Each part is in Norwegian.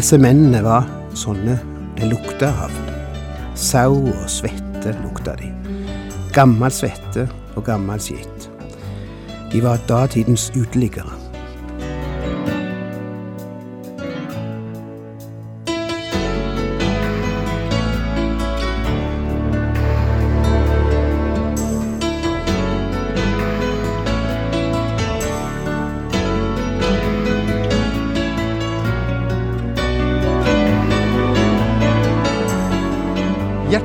Disse mennene var sånne det lukta av. Sau og svette lukta de. Gammel svette og gammel skitt. De var datidens uteliggere.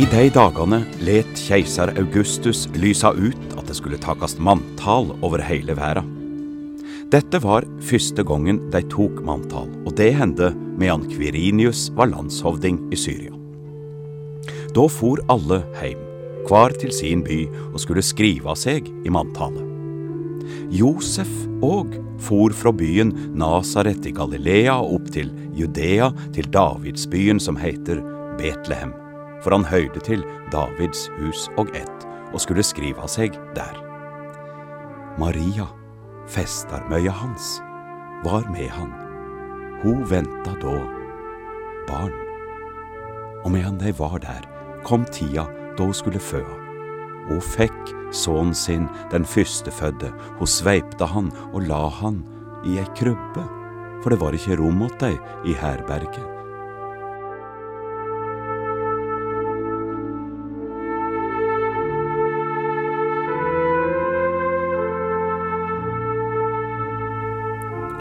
I de dagene let keiser Augustus lysa ut at det skulle takast manntall over hele verda. Dette var første gangen de tok manntall, og det hendte medan Kvirinius var landshovding i Syria. Da for alle heim, hver til sin by, og skulle skrive seg i manntallet. Josef òg for fra byen Nasaret i Galilea opp til Judea, til Davidsbyen som heter Betlehem for han høyde til Davids hus og ett, og skulle skrive seg der. Maria, festarmøya hans, var med han. Hun venta da barn. Og medan de var der, kom tida da hun skulle føa. Hun fikk sønnen sin, den førstefødde, hun sveipte han og la han i ei krybbe, for det var ikke rom åt dei i herberget.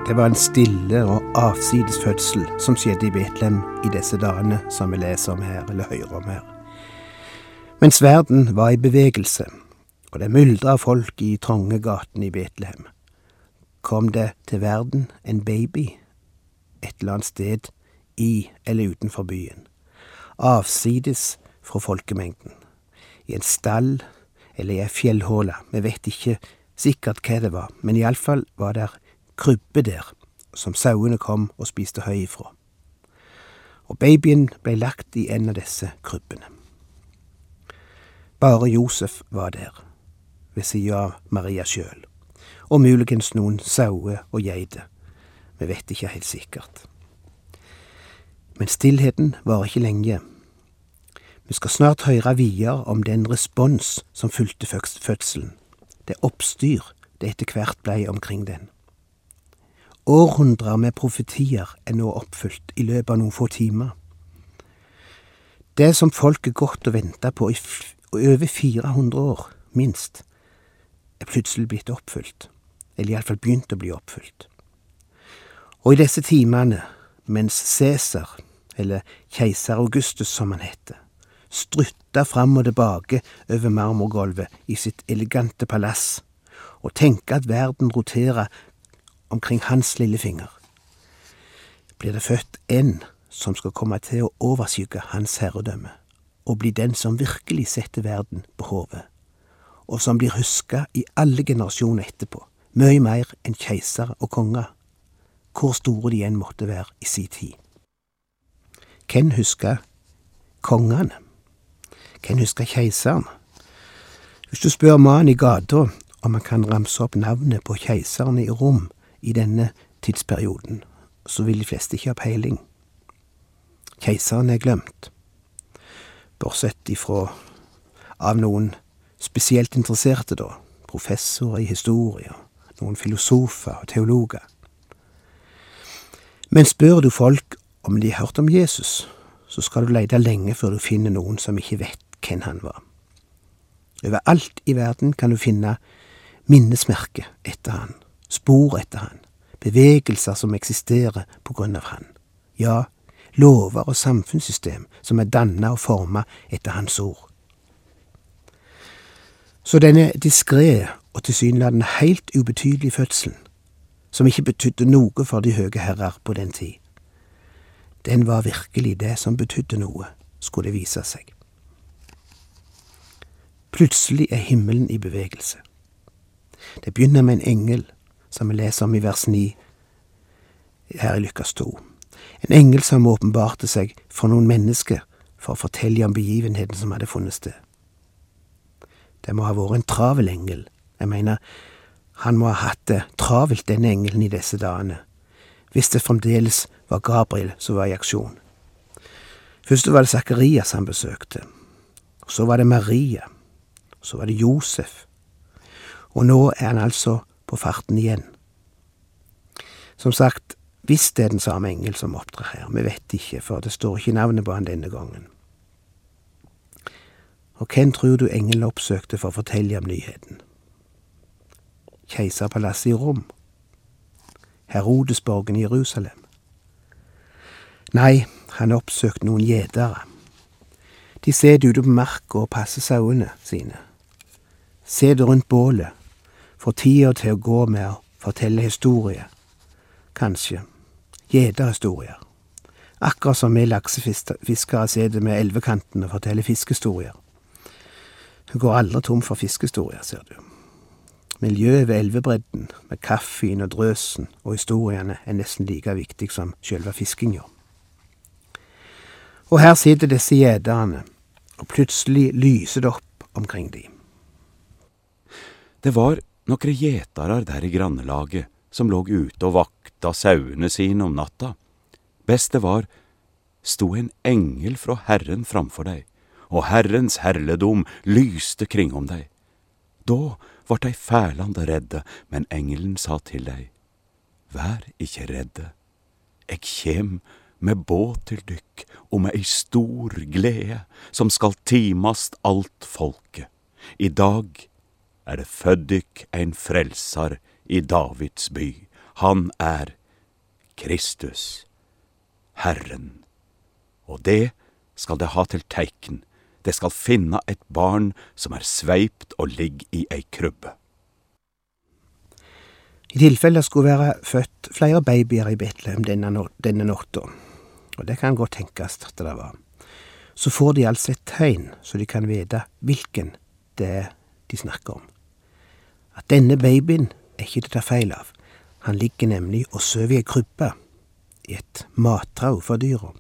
Det var en stille og avsides fødsel som skjedde i Betlehem i disse dagene som vi leser om her, eller hører om her. Mens verden var i bevegelse, og det myldra folk i trange gatene i Betlehem, kom det til verden en baby et eller annet sted i eller utenfor byen, avsides fra folkemengden, i en stall eller i ei fjellhåle, vi vet ikke sikkert hva det var, men iallfall var der krybbe der, som sauene kom og spiste høy ifra. Og babyen blei lagt i en av disse krybbene. Bare Josef var der, ved sida av Maria sjøl, og muligens noen sauer og geiter, vi vet ikke helt sikkert. Men stillheten varer ikke lenge. Vi skal snart høre videre om den respons som fulgte fødselen, det oppstyr det etter hvert blei omkring den. Århundrer med profetier er nå oppfylt i løpet av noen få timer. Det som folket gått og venta på i over 400 år, minst, er plutselig blitt oppfylt, eller iallfall begynt å bli oppfylt. Og i disse timene, mens Cæsar, eller keiser Augustus som han heter, strutta fram og tilbake over marmorgulvet i sitt elegante palass, og tenker at verden roterer omkring hans lille finger, blir det født en som skal komme til å overskygge hans herredømme, og bli den som virkelig setter verden på hodet, og som blir huska i alle generasjoner etterpå, mye mer enn keisere og konger, hvor store de enn måtte være i si tid. Hvem husker kongene? Hvem husker keiseren? Hvis du spør mannen i gata om han kan ramse opp navnet på keiserne i Rom, i denne tidsperioden, så vil de fleste ikke ha peiling. Keiseren er glemt, bortsett ifra av noen spesielt interesserte, da, professorer i historie, noen filosofer og teologer. Men spør du folk om de har hørt om Jesus, så skal du lete lenge før du finner noen som ikke vet hvem han var. Overalt i verden kan du finne minnesmerket etter han spor etter han, bevegelser som eksisterer på grunn av han, ja, lover og samfunnssystem som er danna og forma etter hans ord. Så denne diskré og tilsynelatende helt ubetydelige fødselen, som ikke betydde noe for de høye herrer på den tid, den var virkelig det som betydde noe, skulle det vise seg. Plutselig er himmelen i bevegelse. Det begynner med en engel, som vi leser om i vers 9 her i Lukas 2. En engel som åpenbarte seg for noen mennesker for å fortelle om begivenheten som hadde funnet sted. Det må ha vært en travel engel. Jeg mener, han må ha hatt det travelt, denne engelen, i disse dagene, hvis det fremdeles var Gabriel som var i aksjon. Først var det Sakarias han besøkte, så var det Maria, så var det Josef, og nå er han altså på farten igjen. Som sagt, hvis det er den samme engel som opptrer her, vi vet ikke, for det står ikke navnet på han denne gangen. Og hvem tror du engelen oppsøkte for å fortelle om nyheten? Keiserpalasset i Rom? Herodesborgen i Jerusalem? Nei, han oppsøkte noen gjetere. De sitter ute på marka og passer sauene sine. Sitter rundt bålet, får tida til å gå med å fortelle historier. Kanskje. Gjeterhistorier. Akkurat som vi laksefiskere sitter med elvekanten og forteller fiskehistorier. Hun går aldri tom for fiskehistorier, ser du. Miljøet ved elvebredden, med kaffen og drøsen og historiene, er nesten like viktig som sjølve fiskinga. Og her sitter disse gjeterne, og plutselig lyser det opp omkring dem. Det var nokre gjetarar der i grannelaget som låg ute og vakta sauene sine om natta. Best det var, sto en engel fra Herren framfor deg, og Herrens herledom lyste kring om deg. Da vart dei fælande redde, men engelen sa til dei, Vær ikkje redde, eg kjem med båt til dykk og med ei stor glede som skal timast alt folket. I dag er født dykk ein frelsar i Davids by. Han er Kristus, Herren. Og det skal det ha til teikn det skal finne et barn som er sveipt og ligger i ei krybbe. I tilfelle det skulle være født flere babyer i Betlehem denne, denne natta, og det kan godt tenkes at det var, så får de altså et tegn så de kan vite hvilken det er de snakker om. At denne babyen er ikke til å ta feil av. Han ligger nemlig og sover i ei krybbe, i et mattrau for dyra.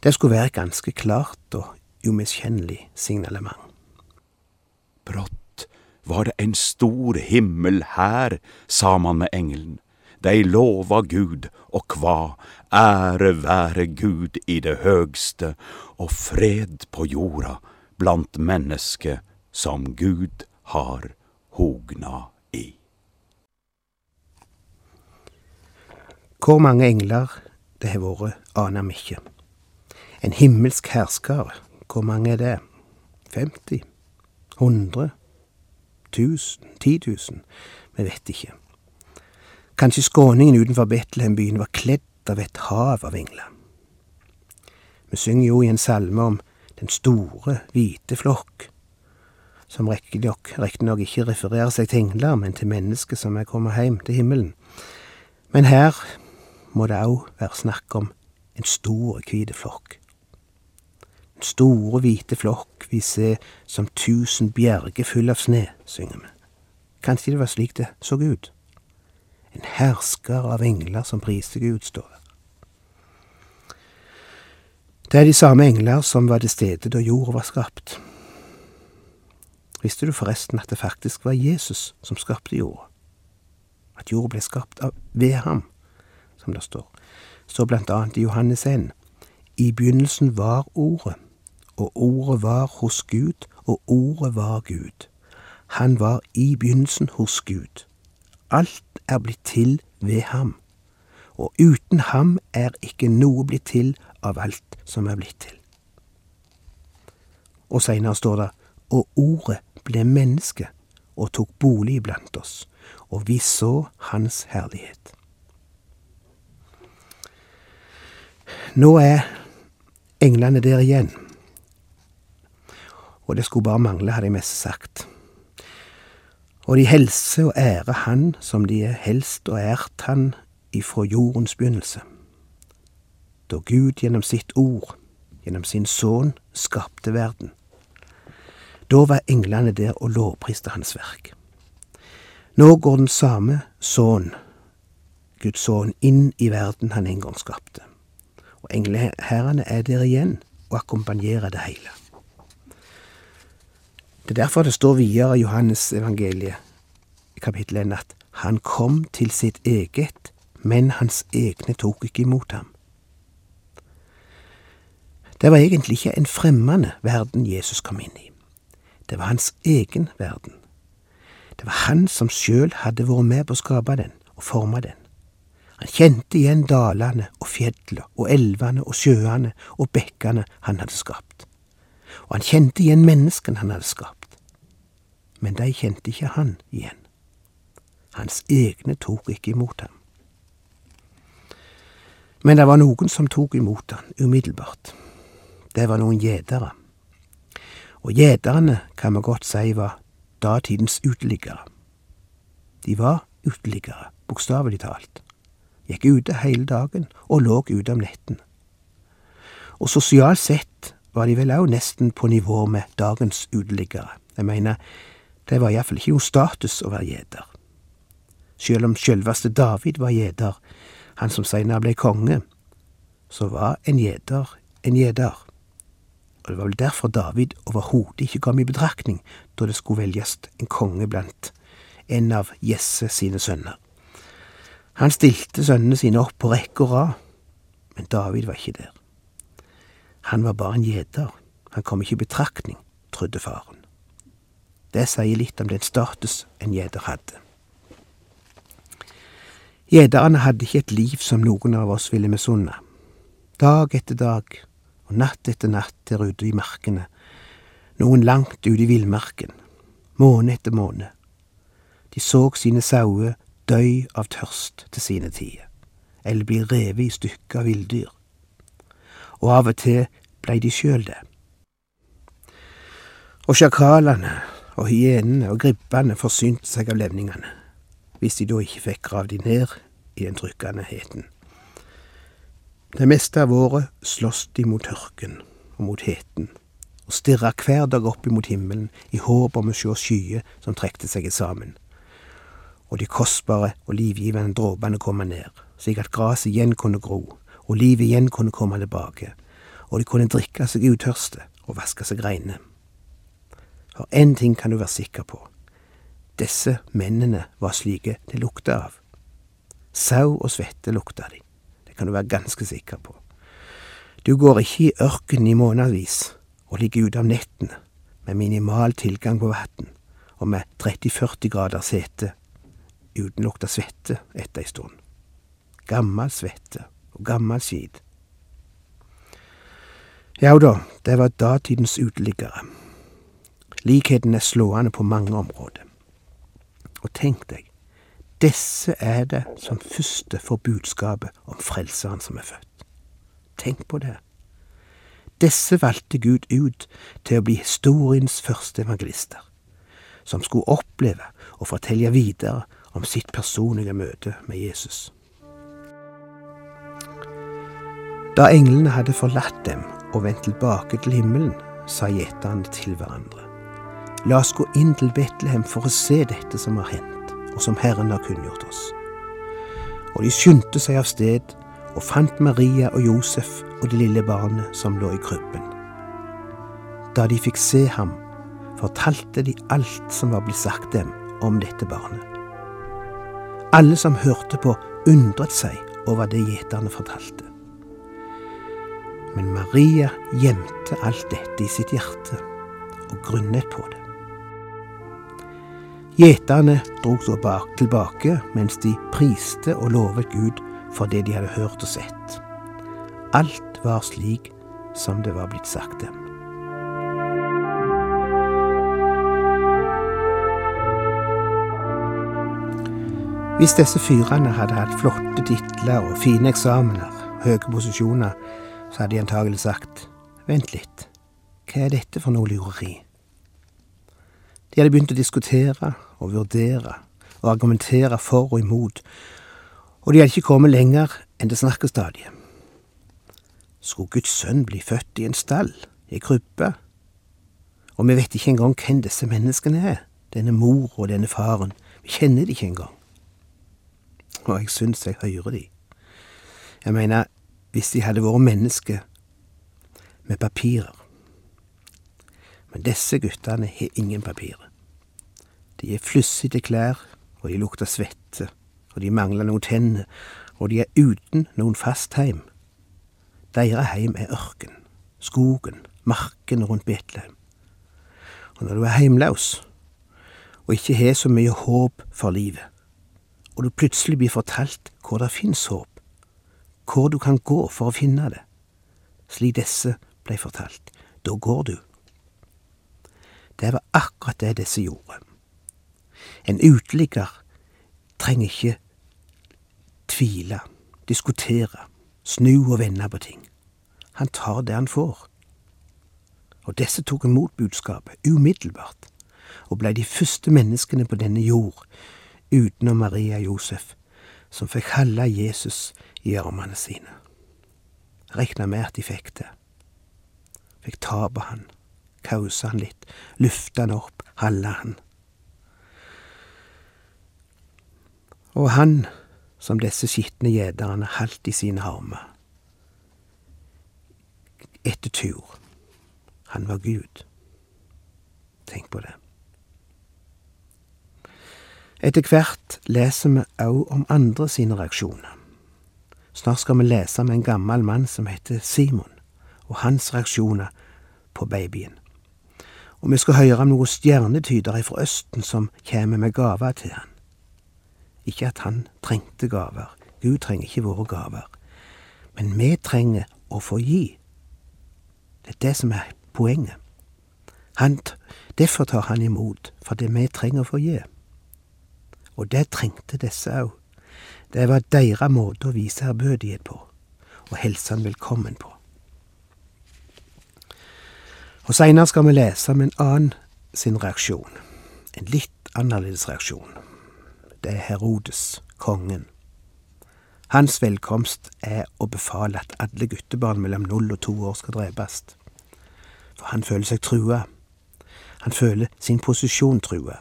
Det skulle være ganske klart og umiskjennelig signalement. Brått var det en stor himmel her, sa man med engelen. Dei lova Gud og kva, ære være Gud i det høgste, og fred på jorda blant menneske som Gud har hogna i. Hvor mange engler det har vært, aner vi ikke. En himmelsk hersker, hvor mange er det? 50? 100? 1000? 10 000? Vi vet ikke. Kanskje skåningen utenfor Betlehembyen var kledd av et hav av engler. Vi synger jo i en salme om den store, hvite flokk, som riktignok ikke refererer seg til engler, men til mennesker som er kommet hjem til himmelen. Men her må det òg være snakk om en stor, hvit flokk. Den store, hvite flokk vi ser som tusen bjerger full av sne, synger vi. Kanskje det var slik det så ut? En hersker av engler som priste Gud, står det. Det er de samme engler som var til stede da jorda var skapt. Visste du forresten at det faktisk var Jesus som skapte jorda? At jorda ble skapt av, ved ham, som det står. Så blant annet i Johannes 1. I begynnelsen var Ordet og ordet var hos Gud, og ordet var Gud. Han var i begynnelsen hos Gud. Alt er blitt til ved ham, og uten ham er ikke noe blitt til av alt som er blitt til. Og seinere står det, og ordet ble menneske og tok bolig blant oss, og vi så hans herlighet. Nå er englene der igjen og det skulle bare mangle, hadde jeg mest sagt. Og de helse og ære Han som de er helst og ært Han ifra jordens begynnelse. da Gud gjennom sitt ord, gjennom sin sønn, skapte verden. Da var englene der og lovpriste hans verk. Nå går den samme sønn, Guds sønn, inn i verden han en gang skapte. Og engleherrene er der igjen og akkompagnerer det hele. Det er derfor det står videre i Johannes evangeliet i kapittel 1 at han kom til sitt eget, men hans egne tok ikke imot ham. Det var egentlig ikke en fremmende verden Jesus kom inn i. Det var hans egen verden. Det var han som sjøl hadde vært med på å skape den og forme den. Han kjente igjen dalene og fjellene og elvene og sjøene og bekkene han hadde skapt. Og han kjente igjen menneskene han hadde skapt. Men de kjente ikke han igjen. Hans egne tok ikke imot ham. Men det var noen som tok imot han umiddelbart. Det var noen gjedere. Og gjeterne kan vi godt si var datidens uteliggere. De var uteliggere, bokstavelig talt. Gikk ute hele dagen og lå ute om netten. Og sosialt sett var de vel òg nesten på nivå med dagens uteliggere. Jeg mener, det var iallfall ikke noe status å være gjeter. Sjøl om sjølveste David var gjeter, han som seinere ble konge, så var en gjeter en gjeter. Og det var vel derfor David overhodet ikke kom i betraktning da det skulle velges en konge blant en av Jesse sine sønner. Han stilte sønnene sine opp på rekke og rad, men David var ikke der. Han var bare en gjeter, han kom ikke i betraktning, trodde faren. Det sier litt om den status en gjeter hadde. Gjederne hadde ikke et liv som noen av oss ville misunne. Dag etter dag og natt etter natt der ute i markene, noen langt ute i villmarken, måned etter måned. De så sine sauer døy av tørst til sine tider, eller bli revet i stykker av villdyr. Og av og til blei de sjøl det. Og sjakalene og hyenene og gribbene forsynte seg av levningene, hvis de da ikke fikk gravd de ned i den trykkende heten. Det meste av året slåss de mot tørken og mot heten, og stirra hver dag opp imot himmelen i håp om å sjå skyer som trekte seg sammen, og de kostbare og livgivende dråpene komme ned, slik at gresset igjen kunne gro, og livet igjen kunne komme tilbake, og de kunne drikke seg utørste og vaske seg reine. For én ting kan du være sikker på, disse mennene var slike det lukta av. Sau og svette lukta de kan du være ganske sikker på. Du går ikke i ørkenen i månedsvis og ligger ute om nettene med minimal tilgang på vann og med 30-40 grader sete uten lukt av svette etter ei stund. Gammel svette og gammel skit. Ja da, det var datidens uteliggere. Likheten er slående på mange områder. Og tenk deg, disse er det som første får budskapet om Frelseren som er født. Tenk på det. Disse valgte Gud ut til å bli historiens første evangelister, som skulle oppleve og fortelle videre om sitt personlige møte med Jesus. Da englene hadde forlatt dem og vendt tilbake til himmelen, sa gjeterne til hverandre. La oss gå inn til Betlehem for å se dette som har hendt og som Herren har kunngjort oss. Og de skyndte seg av sted og fant Maria og Josef og det lille barnet som lå i krybben. Da de fikk se ham, fortalte de alt som var blitt sagt dem om dette barnet. Alle som hørte på, undret seg over det gjeterne fortalte. Men Maria gjemte alt dette i sitt hjerte og grunnet på det. Gjeterne drog så tilbake mens de priste og lovet Gud for det de hadde hørt og sett. Alt var slik som det var blitt sagt dem. Hvis disse fyrene hadde hatt flotte titler og fine eksamener, høye posisjoner, så hadde de antagelig sagt vent litt, hva er dette for noe lureri? De hadde begynt å diskutere og vurdere og argumentere for og imot, og de hadde ikke kommet lenger enn det snakkestadiet. Skulle Guds sønn bli født i en stall, i krybbe? Og vi vet ikke engang hvem disse menneskene er, denne mor og denne faren. Vi kjenner de ikke engang. Og jeg syns jeg hører de. Jeg mener, hvis de hadde vært mennesker med papirer. Men disse guttene har ingen papirer. De er flussete klær, og de lukter svette, og de mangler noen tenner, og de er uten noen fast heim. Deres heim er ørken, skogen, marken rundt Betlehem. Og når du er heimlaus, og ikke har så mye håp for livet, og du plutselig blir fortalt hvor det fins håp, hvor du kan gå for å finne det, slik disse blei fortalt, da går du. Det var akkurat det disse gjorde. En uteligger trenger ikke tvile, diskutere, snu og vende på ting. Han tar det han får. Og disse tok imot budskapet umiddelbart, og blei de første menneskene på denne jord, utenom Maria Josef, som fikk holde Jesus i armene sine. Rekna med at de fikk det. Fikk ta på han, kause han litt, løfte han opp, holde han. Og han som disse skitne gjeterne holdt i sine armer. Etter tur. Han var Gud. Tenk på det. Etter hvert leser vi òg om andre sine reaksjoner. Snart skal vi lese om en gammel mann som heter Simon, og hans reaksjoner på babyen. Og vi skal høre om noen stjernetydere fra Østen som kommer med gaver til han. Ikke at han trengte gaver, Gud trenger ikke våre gaver, men vi trenger å få gi. Det er det som er poenget. Han, derfor tar han imot, fordi vi trenger å få gi. Og det trengte disse òg. Det var deres måte å vise ærbødighet på, og hilse han velkommen på. Og seinere skal vi lese om en annen sin reaksjon. En litt annerledes reaksjon. Det er Herodes, kongen. Hans velkomst er å befale at alle guttebarn mellom null og to år skal drepes. For han føler seg trua. Han føler sin posisjon trua.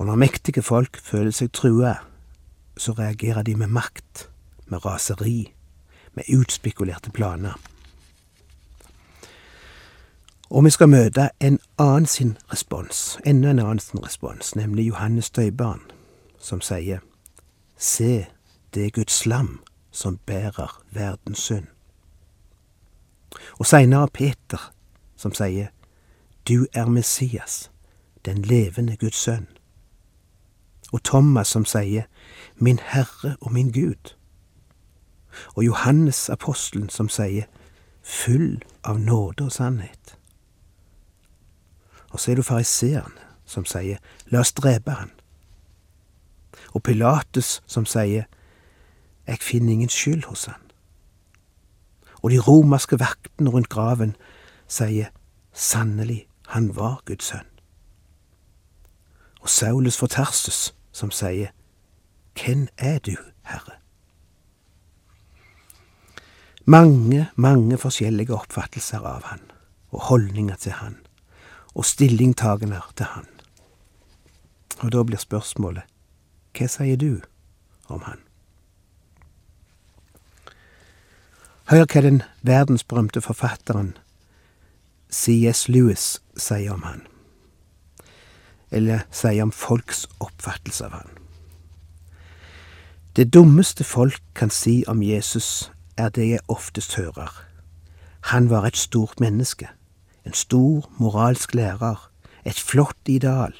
Og når mektige folk føler seg trua, så reagerer de med makt, med raseri, med utspekulerte planer. Og vi skal møte en annen sin respons, enda en annen sin respons, nemlig Johannes døybarn, som sier Se, det er Guds lam som bærer verdens synd. Og seinere Peter, som sier Du er Messias, den levende Guds sønn. Og Thomas som sier Min Herre og min Gud. Og Johannes apostelen som sier Full av nåde og sannhet. Og så er du fariseeren som sier La oss drepe han. Og Pilatus som sier Jeg finner ingen skyld hos han. Og de romerske vaktene rundt graven sier Sannelig, han var Guds sønn. Og Saulus for Tarsus som sier Hvem er du, Herre? Mange, mange forskjellige oppfattelser av han, og holdninger til han, og stillingtagener til han. Og da blir spørsmålet, hva sier du om han? Hør hva den verdensberømte forfatteren C.S. Lewis sier om han, eller sier om folks oppfattelse av han. Det dummeste folk kan si om Jesus, er det jeg oftest hører. Han var et stort menneske, en stor moralsk lærer, et flott ideal.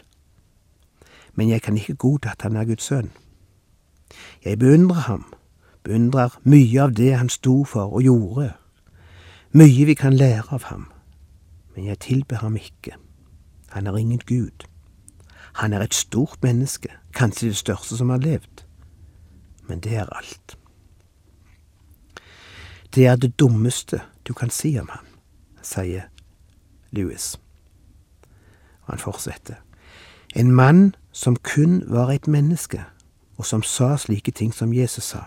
Men jeg kan ikke godta at han er Guds sønn. Jeg beundrer ham, beundrer mye av det han sto for og gjorde, mye vi kan lære av ham, men jeg tilber ham ikke. Han er ingen gud. Han er et stort menneske, kanskje det største som har levd men det er alt. Det er det dummeste du kan si om ham, sier Lewis. Og han fortsetter. En mann som kun var et menneske, og som sa slike ting som Jesus sa,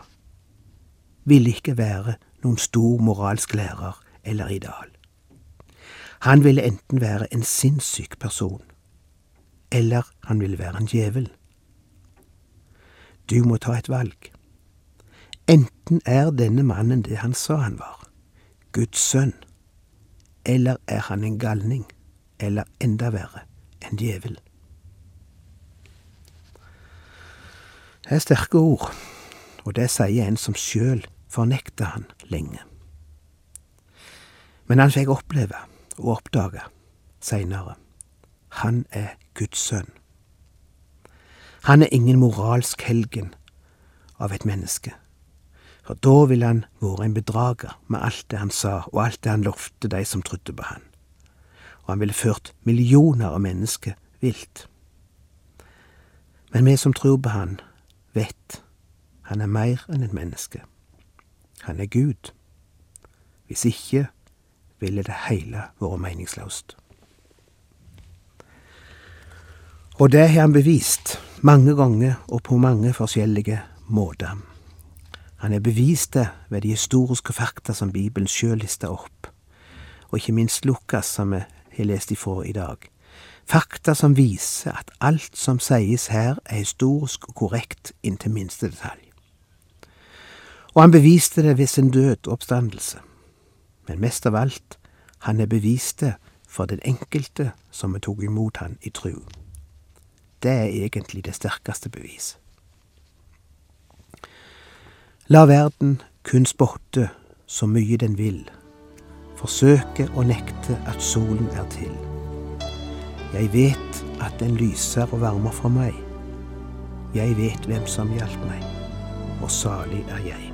ville ikke være noen stor moralsk lærer eller ideal. Han ville enten være en sinnssyk person, eller han ville være en djevel. Du må ta et valg. Enten er denne mannen det han sa han var, Guds sønn, eller er han en galning, eller enda verre, en djevel. Det er sterke ord, og det sier en som sjøl fornekta han lenge. Men han fikk oppleve og oppdage seinere. Han er Guds sønn. Han er ingen moralsk helgen av et menneske. For da ville han vært en bedrager med alt det han sa og alt det han lovte de som trodde på han. Og han ville ført millioner av mennesker vilt. Men vi som tror på han, vet han er mer enn et menneske. Han er Gud. Hvis ikke ville det hele vært meningsløst. Og det har han bevist mange ganger og på mange forskjellige måter. Han har bevist det ved de historiske fakta som Bibelen sjøl lister opp, og ikke minst Lukas, som vi har lest ifra i dag. Fakta som viser at alt som sies her, er historisk og korrekt inntil minste detalj. Og han beviste det ved sin død og oppstandelse. Men mest av alt, han er bevist det for den enkelte som vi tok imot han i tru. Det er egentlig det sterkeste bevis. La verden kun spotte så mye den vil, forsøke å nekte at solen er til. Jeg vet at den lyser og varmer for meg. Jeg vet hvem som hjalp meg, og salig er jeg.